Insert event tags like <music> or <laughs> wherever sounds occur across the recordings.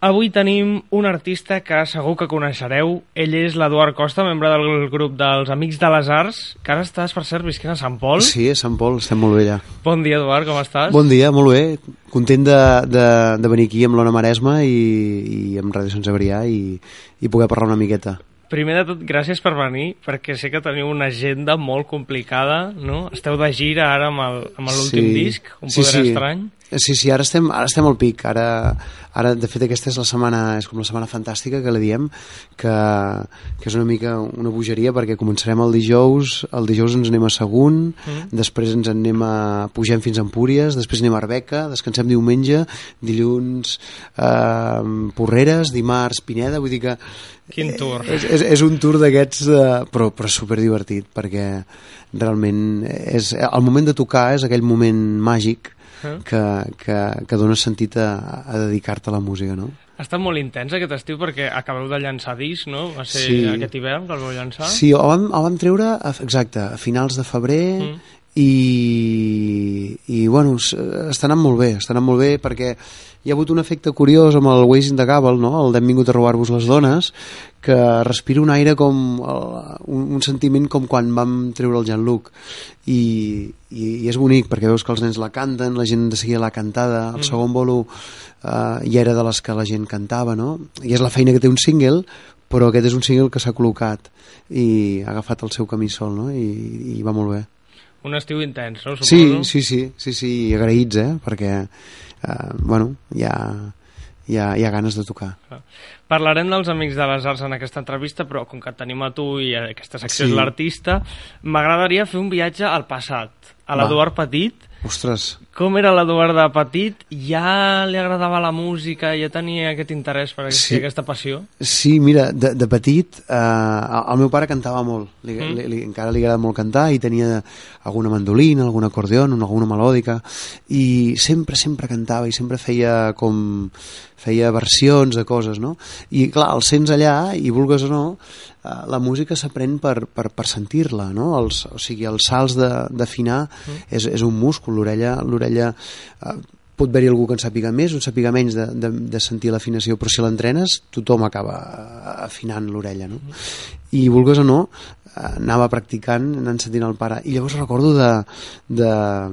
Avui tenim un artista que segur que coneixereu. Ell és l'Eduard Costa, membre del grup dels Amics de les Arts, que ara estàs, per cert, visquent a Sant Pol. Sí, a Sant Pol, estem molt bé allà. Bon dia, Eduard, com estàs? Bon dia, molt bé. Content de, de, de venir aquí amb l'Ona Maresma i, i amb Ràdio Sant Cebrià i, i poder parlar una miqueta. Primer de tot, gràcies per venir, perquè sé que teniu una agenda molt complicada, no? Esteu de gira ara amb l'últim Sí. disc, Un Sí, poder sí. estrany. Sí, sí, ara estem, ara estem al pic. Ara, ara, de fet, aquesta és la setmana, és com la setmana fantàstica que la diem, que, que és una mica una bogeria perquè començarem el dijous, el dijous ens anem a Sagunt, Mm. després ens en anem a... pugem fins a Empúries, després anem a Arbeca, descansem diumenge, dilluns eh, Porreres, dimarts Pineda, vull dir que Quin tour. és, és, és un tour d'aquests, eh, però, però super divertit, perquè realment és, el moment de tocar és aquell moment màgic? Que, que, que dona sentit a, a dedicar-te a la música, no? Ha estat molt intens aquest estiu perquè acabeu de llançar disc, no? Va ser Sí. aquest hivern que el vau llançar? Sí, el vam, el vam treure, a- exacte, a finals de febrer Mm. i, i bueno, està anant molt bé, està anant molt bé perquè hi ha hagut un efecte curiós amb el Waze in the Gable, no? el d'hem vingut a robar-vos les dones, que respira un aire com el, un, un sentiment com quan vam treure el Jean-Luc i, i, i és bonic perquè veus que els nens la canten, la gent de seguida l'ha cantada, el Mm. segon bolo eh, ja era de les que la gent cantava, no? I és la feina que té un single, però aquest és un single que s'ha col·locat i ha agafat el seu camí sol, no? I, i va molt bé. Un estiu intens, no? Sí, Suposo. sí, sí, sí, sí, i agraïts, eh? Perquè, eh, bueno, hi ha, hi, ha, hi ha ganes de tocar. Parlarem dels Amics de les Arts en aquesta entrevista, però com que tenim a tu i aquesta secció Sí. és l'artista, m'agradaria fer un viatge al passat, a l'Eduard Petit. Ostres, Com era l'Eduard de Petit? Ja li agradava la música, ja tenia aquest interès per Sí. sí. aquesta passió? Sí, mira, de, de petit eh, el meu pare cantava molt, li, Mm. li, li, encara li agrada molt cantar i tenia alguna mandolina, algun acordeon, alguna melòdica i sempre, sempre cantava i sempre feia com feia versions de coses, no? I clar, el sents allà i vulgues o no, eh, la música s'aprèn per, per, per sentir-la, no? Els, o sigui, els salts de- d'afinar Mm. és, és un múscul, l'orella l'orella eh, pot haver-hi algú que en sàpiga més o en sàpiga menys de, de, de sentir l'afinació, però si l'entrenes tothom acaba eh, afinant l'orella, no? I vulgues o no, anava practicant, anant sentint el pare. I llavors recordo de, de,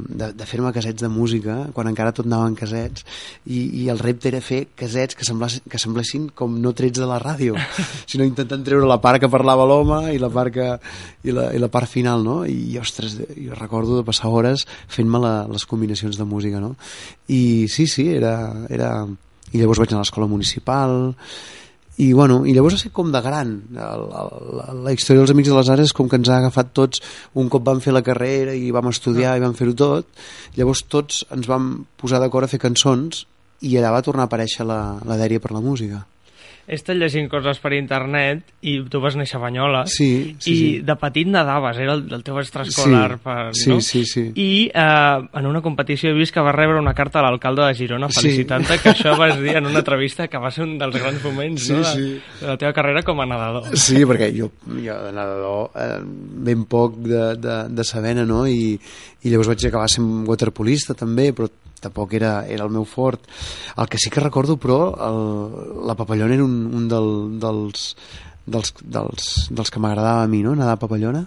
de, de fer-me casets de música, quan encara tot anava en casets, i, i el repte era fer casets que, semblas, que semblessin com no trets de la ràdio, <laughs> sinó intentant treure la part que parlava l'home i la part que, i la, i la part final, no? I, ostres, jo recordo de passar hores fent-me les combinacions de música, no? I sí, sí, era... era... I llavors vaig anar a l'escola municipal, i, bueno, i llavors ha sigut com de gran. El, la, la història dels Amics de les Arts és com que ens ha agafat tots un cop vam fer la carrera i vam estudiar i vam fer-ho tot llavors tots ens vam posar d'acord a fer cançons i allà va tornar a aparèixer la, la dèria per la música He estat llegint coses per internet i tu vas néixer a Banyoles Sí, sí, i sí. de petit nadaves, era el, el teu extraescolar Sí, per, sí, no? sí, sí. i eh, en una competició he vist que va rebre una carta a l'alcalde de Girona Sí. felicitant-te que això vas dir en una entrevista que va ser un dels grans moments Sí, no, de, sí. de la teva carrera com a nedador Sí, perquè jo, jo de nedador eh, ben poc de, de, de sabena, no? I, I llavors vaig acabar sent waterpolista també, però tampoc era, era el meu fort. El que sí que recordo, però, el, la papallona era un, un del, dels, dels, dels, dels que m'agradava a mi, no? Nedar a papallona.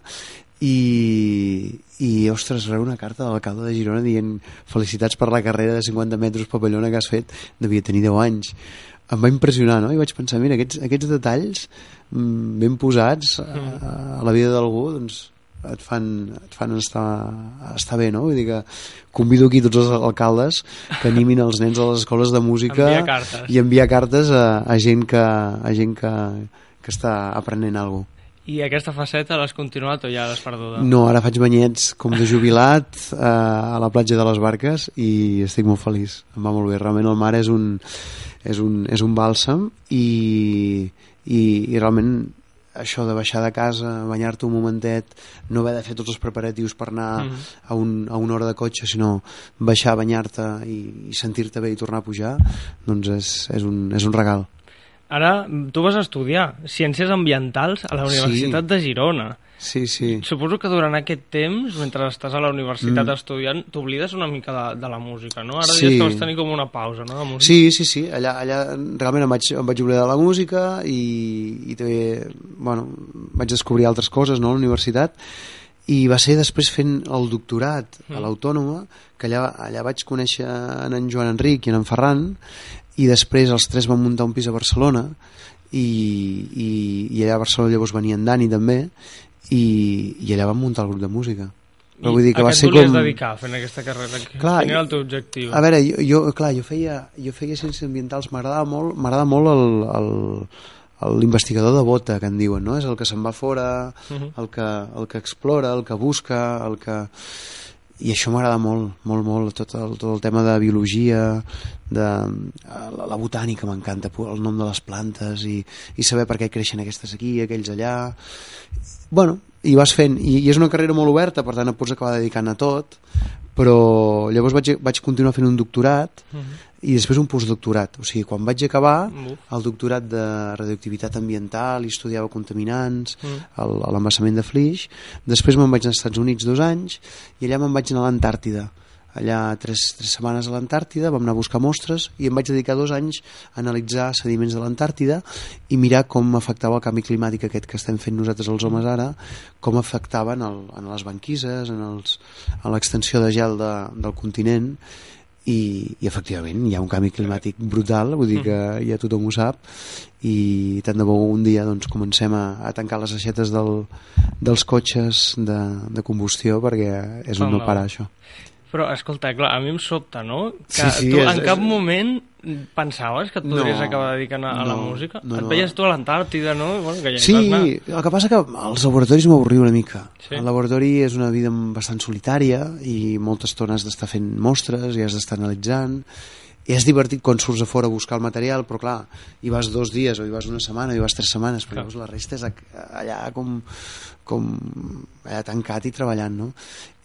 I, i ostres, rebre una carta de l'alcalde de Girona dient felicitats per la carrera de 50 metres papallona que has fet, devia tenir 10 anys em va impressionar, no? I vaig pensar, mira, aquests, aquests detalls mm, ben posats a, a la vida d'algú, doncs et fan, et fan estar, estar bé, no? Vull dir que convido aquí tots els alcaldes que animin els nens a les escoles de música Enviar i enviar cartes a, a gent que, a gent que, que està aprenent alguna cosa. I aquesta faceta l'has continuat o ja l'has perduda? No, ara faig banyets com de jubilat eh, a la platja de les Barques i estic molt feliç, em va molt bé. Realment el mar és un, és un, és un bàlsam i, i, i realment això de baixar de casa, banyar-te un momentet, no haver de fer tots els preparatius per anar mm -hmm. a, un, a una hora de cotxe, sinó baixar, banyar-te i, i sentir-te bé i tornar a pujar, doncs és, és, un, és un regal. Ara, tu vas estudiar Ciències Ambientals a la Universitat sí. de Girona. Sí, sí. Suposo que durant aquest temps, mentre estàs a la universitat mm. estudiant, t'oblides una mica de, de la música, no? Ara sí. dius que vas tenir com una pausa, no? De música. Sí, sí, sí. Allà, allà realment em vaig, em vaig oblidar de la música i, i també, bueno, vaig descobrir altres coses, no?, a la universitat i va ser després fent el doctorat mm. a l'Autònoma que allà, allà vaig conèixer en Joan Enric i en Ferran i després els tres van muntar un pis a Barcelona i, i, i allà a Barcelona llavors venia en Dani també i, i allà vam muntar el grup de música però vull dir que va ser com... dedicar fent aquesta carrera? Clar, Quin era el teu objectiu? A veure, jo, jo clar, jo feia, jo feia ciències ambientals, m'agradava molt, m'agrada molt el, el, l'investigador de bota, que en diuen, no? És el que se'n va fora, uh -huh. el, que, el que explora, el que busca, el que i això m'agrada molt, molt, molt tot el, tot el tema de biologia de la, la botànica m'encanta el nom de les plantes i, i saber per què creixen aquestes aquí, aquells allà. Bueno, i vas fent i, i és una carrera molt oberta, per tant et pots acabar dedicant a tot però llavors vaig, vaig continuar fent un doctorat uh mhm. -huh i després un postdoctorat. O sigui, quan vaig acabar el doctorat de radioactivitat ambiental i estudiava contaminants, mm. l'embassament de Flix, després me'n vaig als Estats Units dos anys i allà me'n vaig anar a l'Antàrtida. Allà tres, tres setmanes a l'Antàrtida, vam anar a buscar mostres i em vaig dedicar dos anys a analitzar sediments de l'Antàrtida i mirar com afectava el canvi climàtic aquest que estem fent nosaltres els homes ara, com afectava en, el, en les banquises, en, els, en l'extensió de gel de, del continent i, i efectivament hi ha un canvi climàtic brutal, vull dir que mm. ja tothom ho sap i tant de bo un dia doncs, comencem a, a tancar les aixetes del, dels cotxes de, de combustió perquè és un no parar això. Però, escolta, clar, a mi em sobta, no? Que sí, sí, tu és, en cap és... moment pensaves que et podries no, acabar dedicant a, a no, la música? No, et veies tu a l'Antàrtida, no? Bueno, que ja sí, el que passa que als laboratoris m'avorria una mica. Sí. El laboratori és una vida bastant solitària i moltes estones has d'estar fent mostres i has d'estar analitzant i és divertit quan surts a fora a buscar el material, però clar, hi vas dos dies o hi vas una setmana o hi vas tres setmanes, però llavors la resta és allà com, com allà tancat i treballant, no?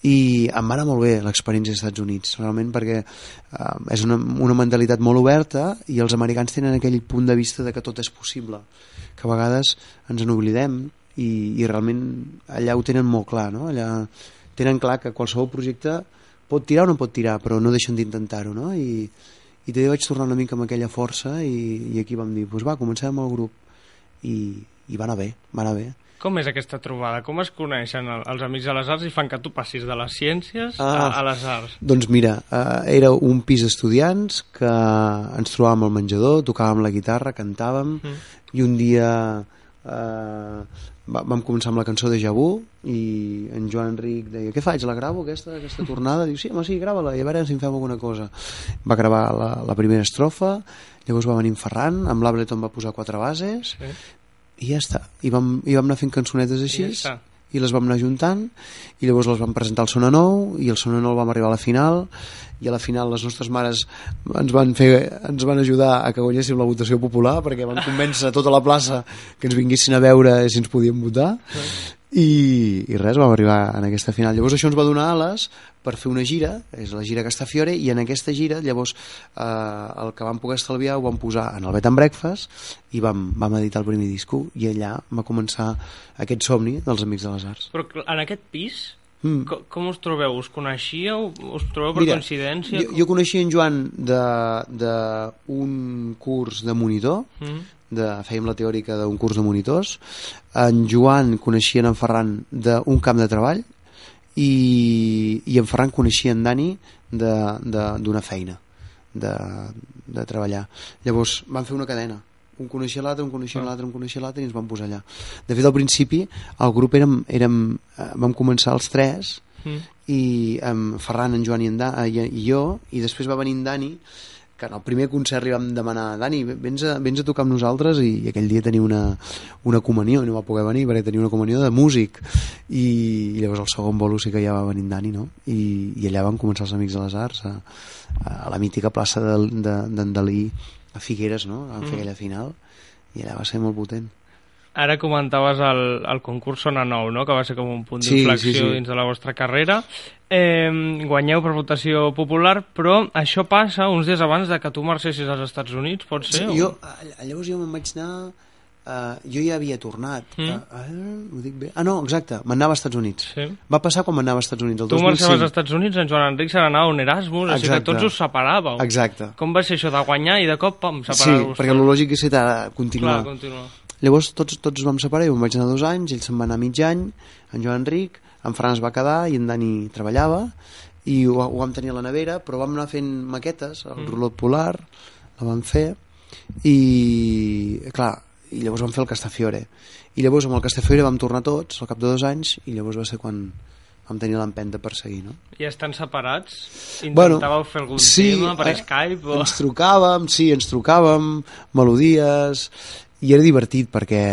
I em va molt bé l'experiència als Estats Units realment perquè eh, és una, una mentalitat molt oberta i els americans tenen aquell punt de vista de que tot és possible que a vegades ens n'oblidem i, i realment allà ho tenen molt clar no? allà tenen clar que qualsevol projecte pot tirar o no pot tirar però no deixen d'intentar-ho no? I, i també vaig tornar una mica amb aquella força i, i aquí vam dir, doncs va, comencem amb el grup i, i va anar bé, va anar bé com és aquesta trobada? Com es coneixen els amics de les arts i fan que tu passis de les ciències ah, a, a les arts? Doncs mira, eh, era un pis d'estudiants que ens trobàvem al menjador, tocàvem la guitarra, cantàvem mm. i un dia eh, vam començar amb la cançó de Jabú i en Joan Enric deia què faig, la gravo aquesta, aquesta tornada? Diu sí, home, sí, grava-la i a veure si en fem alguna cosa. Va gravar la, la primera estrofa, llavors va venir en Ferran, amb l'Ableton va posar quatre bases, sí i ja està, i vam, i vam anar fent cançonetes així i, ja i les vam anar juntant i llavors les vam presentar al Sona Nou i el Sona Nou vam arribar a la final i a la final les nostres mares ens van, fer, ens van ajudar a que guanyéssim la votació popular perquè van convèncer tota la plaça que ens vinguessin a veure si ens podíem votar i, i res, vam arribar en aquesta final. Llavors això ens va donar ales per fer una gira, és la gira Castafiore i en aquesta gira llavors eh, el que vam poder estalviar ho vam posar en el Bet and Breakfast i vam, vam editar el primer disco i allà va començar aquest somni dels Amics de les Arts. Però en aquest pis Mm. Com, com us trobeu? Us coneixíeu? Us trobeu per Mira, coincidència? Jo, jo coneixia en Joan d'un curs de monitor mm de, fèiem la teòrica d'un curs de monitors en Joan coneixia en Ferran d'un camp de treball i, i en Ferran coneixia en Dani d'una feina de, de treballar llavors van fer una cadena un coneixia l'altre, un coneixia ah. l'altre, un coneixia l'altre i ens vam posar allà. De fet, al principi el grup érem, érem eh, vam començar els tres mm. i amb Ferran, en Joan i, en da, i, i jo i després va venir en Dani que en el primer concert li vam demanar Dani, vens a, vens a tocar amb nosaltres i, i aquell dia tenia una, una comunió i no va poder venir perquè tenia una comunió de músic i, i llavors el segon bolo sí que ja va venir Dani no? I, i allà van començar els Amics de les Arts a, a la mítica plaça d'en de, de, Dalí a Figueres no? van fer mm. aquella final i allà va ser molt potent Ara comentaves el, el concurs Sona Nou, no? que va ser com un punt d'inflexió sí, sí, sí. dins de la vostra carrera. Eh, guanyeu per votació popular, però això passa uns dies abans de que tu marxessis als Estats Units, pot ser? Sí, jo, llavors jo me'n vaig anar... Uh, jo ja havia tornat mm. uh, uh, ho dic bé? ah no, exacte, m'anava als Estats Units sí. va passar quan m'anava als Estats Units el tu marxaves als Estats Units, en Joan Enric se n'anava un Erasmus, exacte. així que tots us separàveu exacte. com va ser això de guanyar i de cop pam, separar-vos sí, perquè el lògic és continuar, Clar, continuar Llavors tots, tots vam separar, jo em vaig anar dos anys, ell se'n va anar mig any, en Joan Enric, en Fran es va quedar i en Dani treballava i ho, ho vam tenir a la nevera, però vam anar fent maquetes, el mm. rulot polar, la vam fer i, clar, i llavors vam fer el Castafiore. I llavors amb el Castafiore vam tornar tots al cap de dos anys i llavors va ser quan vam tenir l'empenta per seguir, no? I estan separats? Intentàveu bueno, fer algun sí, tema per eh, Skype? O... Ens trucàvem, sí, ens trucàvem, melodies, i era divertit perquè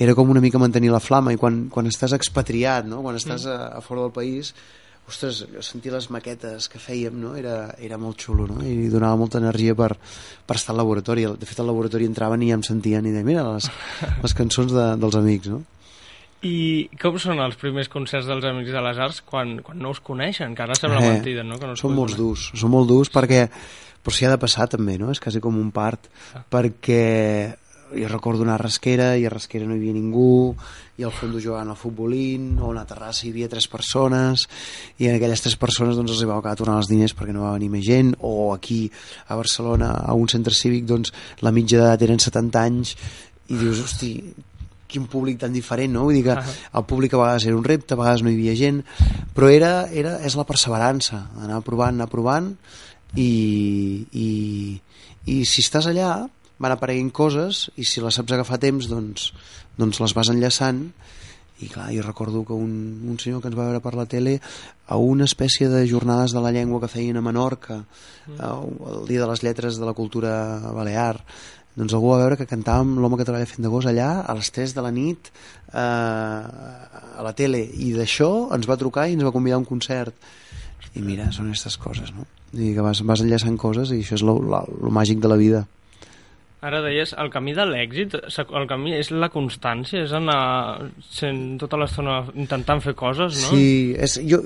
era com una mica mantenir la flama i quan, quan estàs expatriat, no? quan estàs mm. a, a fora del país ostres, sentir les maquetes que fèiem no? era, era molt xulo no? i donava molta energia per, per estar al laboratori de fet al laboratori entraven i ja em sentien i deien, mira les, les cançons de, dels amics no? I com són els primers concerts dels Amics de les Arts quan, quan no us coneixen? Que ara sembla eh, mentida, no? Que no són molt durs, són molt durs perquè però s'hi ha de passar també, no? És quasi com un part, ah. perquè jo recordo una rasquera i a rasquera no hi havia ningú i al fons jugant al futbolín o a una terrassa hi havia tres persones i en aquelles tres persones doncs els va acabar tornant els diners perquè no va venir més gent o aquí a Barcelona a un centre cívic doncs la mitja d'edat eren 70 anys i dius, hosti, quin públic tan diferent, no? Vull dir que el públic a vegades era un repte, a vegades no hi havia gent, però era, era, és la perseverança, anar provant, anar provant, i, i, i si estàs allà, van apareguent coses i si les saps agafar temps doncs, doncs les vas enllaçant i clar, jo recordo que un, un senyor que ens va veure per la tele a una espècie de jornades de la llengua que feien a Menorca mm. el dia de les lletres de la cultura balear doncs algú va veure que cantàvem l'home que treballa fent de gos allà a les 3 de la nit eh, a la tele i d'això ens va trucar i ens va convidar a un concert i mira, són aquestes coses no? I que vas, vas enllaçant coses i això és lo màgic de la vida Ara deies, el camí de l'èxit, el camí és la constància, és anar sent tota l'estona intentant fer coses, no? Sí, és, jo,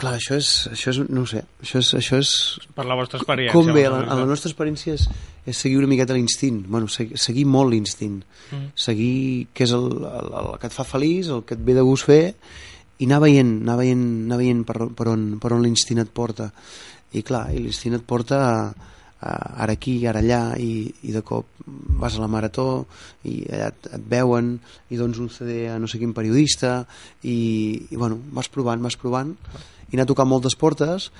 clar, això és, això és, no sé, això és... Això és per la vostra experiència. Com bé, la, la nostra experiència és, és seguir una miqueta l'instint, bueno, seguir, seguir molt l'instint, mm. seguir què és el, el, el que et fa feliç, el que et ve de gust fer, i anar veient, anar veient, anar veient per, per on, per on l'instint et porta. I clar, l'instint et porta a uh, ara aquí, ara allà i, i de cop vas a la marató i allà et, et veuen i dones un CD a no sé quin periodista i, i bueno, vas provant, vas provant i anar tocant moltes portes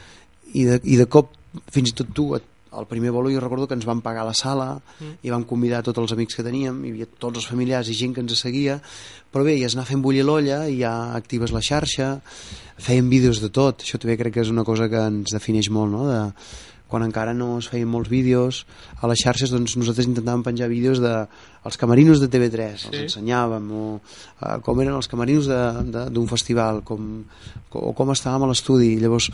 i de, i de cop fins i tot tu et el primer bolo jo recordo que ens van pagar la sala mm. i vam convidar tots els amics que teníem hi havia tots els familiars i gent que ens seguia però bé, i has anar fent bullir l'olla i ja actives la xarxa feien vídeos de tot, això també crec que és una cosa que ens defineix molt no? de, quan encara no es feien molts vídeos a les xarxes, doncs nosaltres intentàvem penjar vídeos de els camarinos de TV3, sí. els ensenyàvem, o uh, com eren els camarinos d'un festival, com, o com estàvem a l'estudi. Llavors,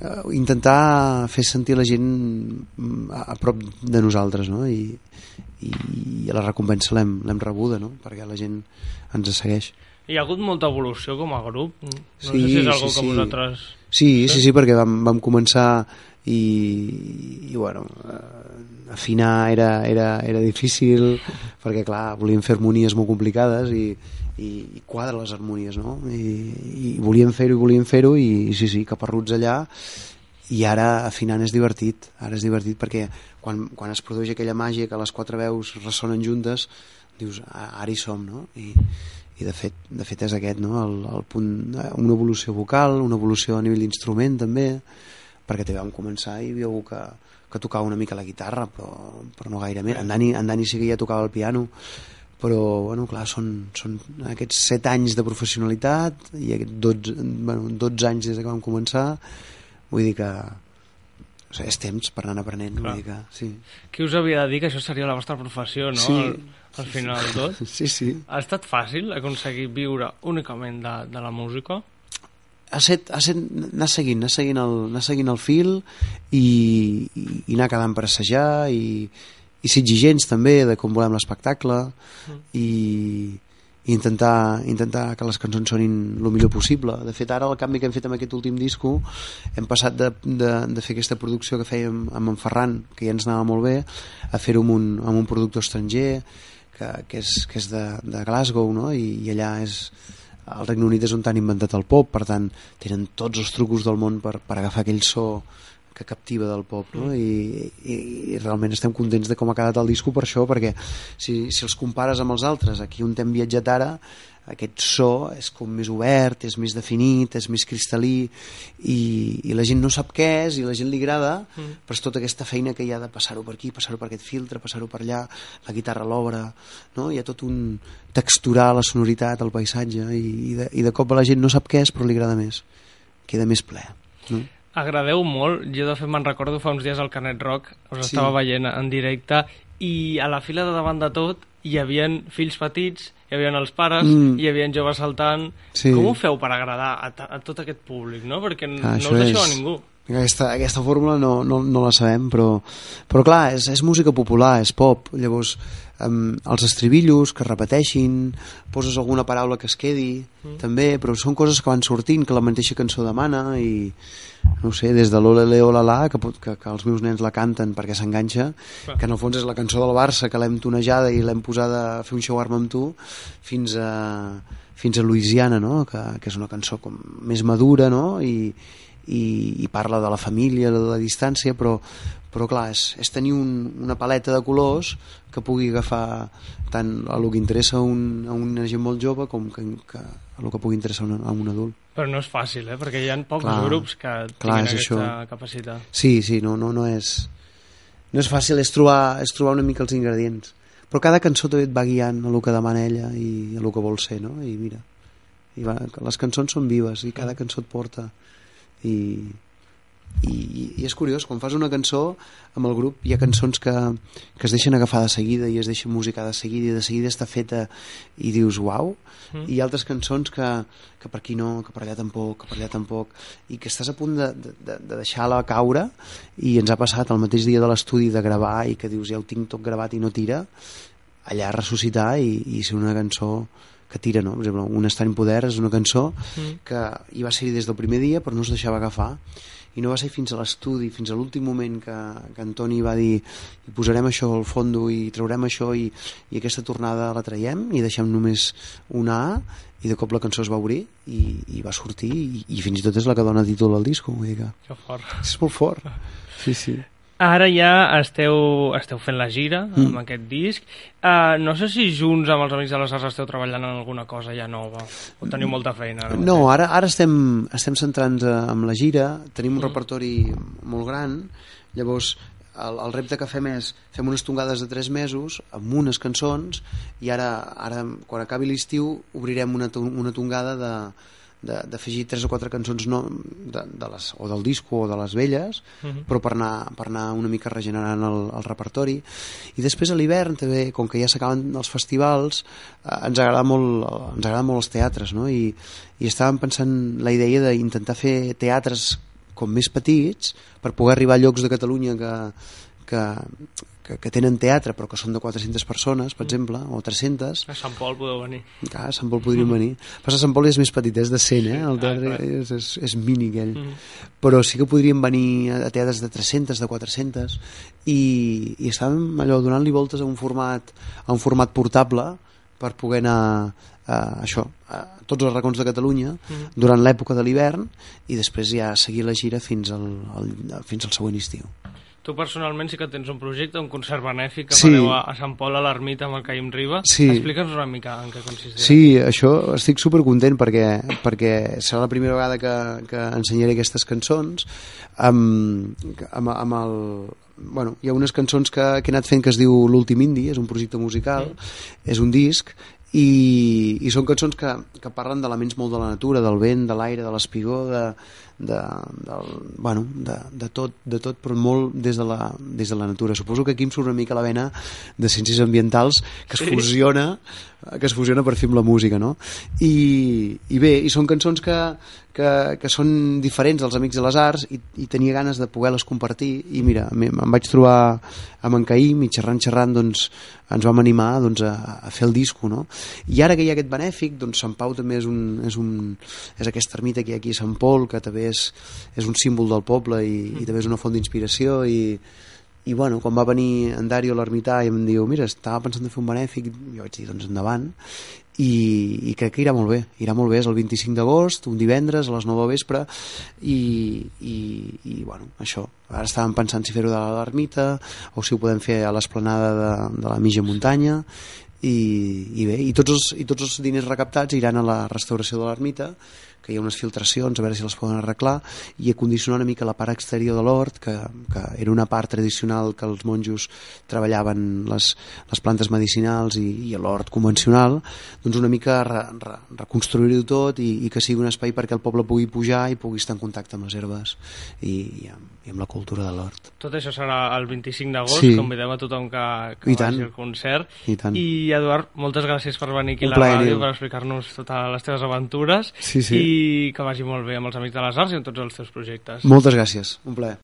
uh, intentar fer sentir la gent mm, a, a prop de nosaltres, no? I, i, i la recompensa l'hem rebuda, no? Perquè la gent ens segueix. Hi ha hagut molta evolució com a grup? No sí, sé si és algo sí, que vosaltres... Sí, sí, sí, perquè vam, vam començar i, i bueno eh, afinar era, era, era difícil perquè clar, volíem fer harmonies molt complicades i, i, i quadra les harmonies no? I, i volíem fer-ho i volíem fer-ho i, i sí, sí, caparruts allà i ara afinant és divertit ara és divertit perquè quan, quan es produeix aquella màgia que les quatre veus ressonen juntes dius, ara hi som no? I, i de fet, de fet és aquest no? el, el punt, una evolució vocal una evolució a nivell d'instrument també perquè també vam començar i hi havia algú que, que tocava una mica la guitarra però, però no gaire més en Dani, en Dani sí que ja tocava el piano però bueno, clar, són, són aquests 7 anys de professionalitat i aquests 12, bueno, 12 anys des que vam començar vull dir que o sigui, és temps per anar aprenent Clar. vull dir que, sí. qui us havia de dir que això seria la vostra professió no? Sí. Al, al final de tot <laughs> sí, sí. ha estat fàcil aconseguir viure únicament de, de la música? Ha set, ha set anar seguint, anar seguint el, anar seguint el fil i, i, i anar quedant per assajar i, i ser exigents també de com volem l'espectacle mm. i, i intentar, intentar que les cançons sonin el millor possible. De fet, ara el canvi que hem fet amb aquest últim disco hem passat de, de, de fer aquesta producció que fèiem amb en Ferran, que ja ens anava molt bé, a fer-ho amb, un, amb un productor estranger que, que és, que és de, de Glasgow, no? I, i allà és, el Regne Unit és on han inventat el pop, per tant tenen tots els trucos del món per, per agafar aquell so que captiva del pop no? I, i, i realment estem contents de com ha quedat el disco per això perquè si, si els compares amb els altres aquí on hem viatjat ara aquest so és com més obert, és més definit, és més cristal·lí i, i la gent no sap què és i la gent li agrada, mm. però és tota aquesta feina que hi ha de passar-ho per aquí, passar-ho per aquest filtre, passar-ho per allà, la guitarra a l'obra, no? hi ha tot un texturar la sonoritat, el paisatge i, i, de, i de cop la gent no sap què és però li agrada més, queda més ple. No? Agradeu molt, jo de fet me'n recordo fa uns dies al Canet Rock, us sí. estava veient en directe i a la fila de davant de tot hi havia fills petits hi havia els pares, mm. hi havia joves saltant... Sí. Com ho feu per agradar a, a tot aquest públic, no? Perquè ah, no us deixeu és... a ningú. Aquesta, aquesta fórmula no, no, no la sabem, però, però clar, és, és música popular, és pop, llavors um, els estribillos que repeteixin, poses alguna paraula que es quedi, mm. també, però són coses que van sortint, que la mateixa cançó demana i no sé, des de l'Ole la la que, que, que els meus nens la canten perquè s'enganxa, que en el fons és la cançó del Barça que l'hem tonejada i l'hem posada a fer un show arma amb tu fins a, fins a Louisiana no? que, que és una cançó com més madura no? I, i, i parla de la família, de la distància però, però clar, és, és tenir un, una paleta de colors que pugui agafar tant a el que interessa a, un, a una gent molt jove com que, que a el que pugui interessar a un, a un adult. Però no és fàcil, eh? perquè hi ha pocs clar, grups que clar, tinguin aquesta això. capacitat. Sí, sí, no, no, no és... No és fàcil, és trobar, és trobar una mica els ingredients. Però cada cançó també et va guiant a el que demana ella i a el que vol ser, no? I mira, i va, les cançons són vives i cada cançó et porta i, i, i és curiós, quan fas una cançó amb el grup hi ha cançons que, que es deixen agafar de seguida i es deixen musicar de seguida i de seguida està feta i dius uau mm. i altres cançons que, que per aquí no, que per allà tampoc, que per allà tampoc i que estàs a punt de, de, de deixar-la caure i ens ha passat el mateix dia de l'estudi de gravar i que dius ja ho tinc tot gravat i no tira allà ressuscitar i, i ser una cançó que tira, no? Per exemple, Un en poder és una cançó mm. que hi va ser des del primer dia però no es deixava agafar i no va ser fins a l'estudi, fins a l'últim moment que, que Antoni va dir posarem això al fondo i traurem això i, i aquesta tornada la traiem i deixem només una A i de cop la cançó es va obrir i, i va sortir i, i fins i tot és la que dona títol al disco vull dir que que fort. és molt fort <laughs> sí, sí Ara ja esteu, esteu fent la gira mm. amb aquest disc. Uh, no sé si junts amb els Amics de les Arts esteu treballant en alguna cosa ja nova o teniu molta feina. Ara no, ara, ara estem, estem centrant-nos amb la gira, tenim un mm. repertori molt gran, llavors el, el repte que fem és fem unes tongades de 3 mesos amb unes cançons i ara, ara quan acabi l'estiu obrirem una, una tongada de, d'afegir tres o quatre cançons no, de, de les, o del disco o de les velles uh mhm. -huh. però per anar, per anar una mica regenerant el, el repertori i després a l'hivern també, com que ja s'acaben els festivals eh, ens agrada molt ens agrada molt els teatres no? I, i estàvem pensant la idea d'intentar fer teatres com més petits per poder arribar a llocs de Catalunya que, que, que, que tenen teatre però que són de 400 persones, per mm. exemple, o 300. A Sant Pol podeu venir. Clar, a Sant Pol podríem mm. venir. Però Sant Pol és més petit, és de 100, eh? El teatre ah, és, és, és mini aquell. Mm. Però sí que podríem venir a teatres de 300, de 400, i, i estàvem allò donant-li voltes a un format a un format portable per poder anar a, això, a tots els racons de Catalunya mm. durant l'època de l'hivern i després ja seguir la gira fins al, al, fins al següent estiu. Tu personalment sí que tens un projecte, un concert benèfic que sí. fareu a, a Sant Pol a l'Ermita amb el Caim Riba. Sí. Explica'ns una mica en què consistirà. Sí, això estic supercontent perquè, perquè serà la primera vegada que, que ensenyaré aquestes cançons amb, amb, amb el, bueno, hi ha unes cançons que, que he anat fent que es diu L'últim indi, és un projecte musical, mm. és un disc i, i són cançons que, que parlen d'elements molt de la natura, del vent, de l'aire, de l'espigó, de, de, del, bueno, de, de, tot, de tot, però molt des de, la, des de la natura. Suposo que aquí em surt una mica la vena de ciències ambientals que es sí. fusiona que es fusiona per fer amb la música, no? I, i bé, i són cançons que, que, que són diferents dels Amics de les Arts i, i tenia ganes de poder-les compartir i mira, em vaig trobar amb en Caïm i xerrant, xerrant, doncs ens vam animar doncs, a, a fer el disco, no? I ara que hi ha aquest benèfic, doncs Sant Pau també és, un, és, un, és aquesta ermita que hi ha aquí a Sant Pol, que també és, és un símbol del poble i, i també és una font d'inspiració i, i bueno, quan va venir en Dario l'ermità i em diu, mira, estava pensant de fer un benèfic jo vaig dir, doncs endavant i, i crec que irà molt bé irà molt bé, és el 25 d'agost, un divendres a les 9 de vespre i, i, i bueno, això. Ara estàvem pensant si fer-ho de l'ermita o si ho podem fer a l'esplanada de, de la mitja muntanya i, i bé, i tots, els, i tots els diners recaptats iran a la restauració de l'ermita que hi ha unes filtracions, a veure si les poden arreglar, i acondicionar una mica la part exterior de l'hort, que, que era una part tradicional que els monjos treballaven les, les plantes medicinals i, i l'hort convencional, doncs una mica re, re, reconstruir-ho tot i, i que sigui un espai perquè el poble pugui pujar i pugui estar en contacte amb les herbes i, i, amb, i amb la cultura de l'hort. Tot això serà el 25 d'agost, sí. convidem a tothom que, que I vagi al concert. I, tant. I Eduard, moltes gràcies per venir aquí a la ràdio per explicar-nos totes les teves aventures sí, sí. i que vagi molt bé amb els Amics de les Arts i amb tots els teus projectes. Moltes gràcies, un plaer.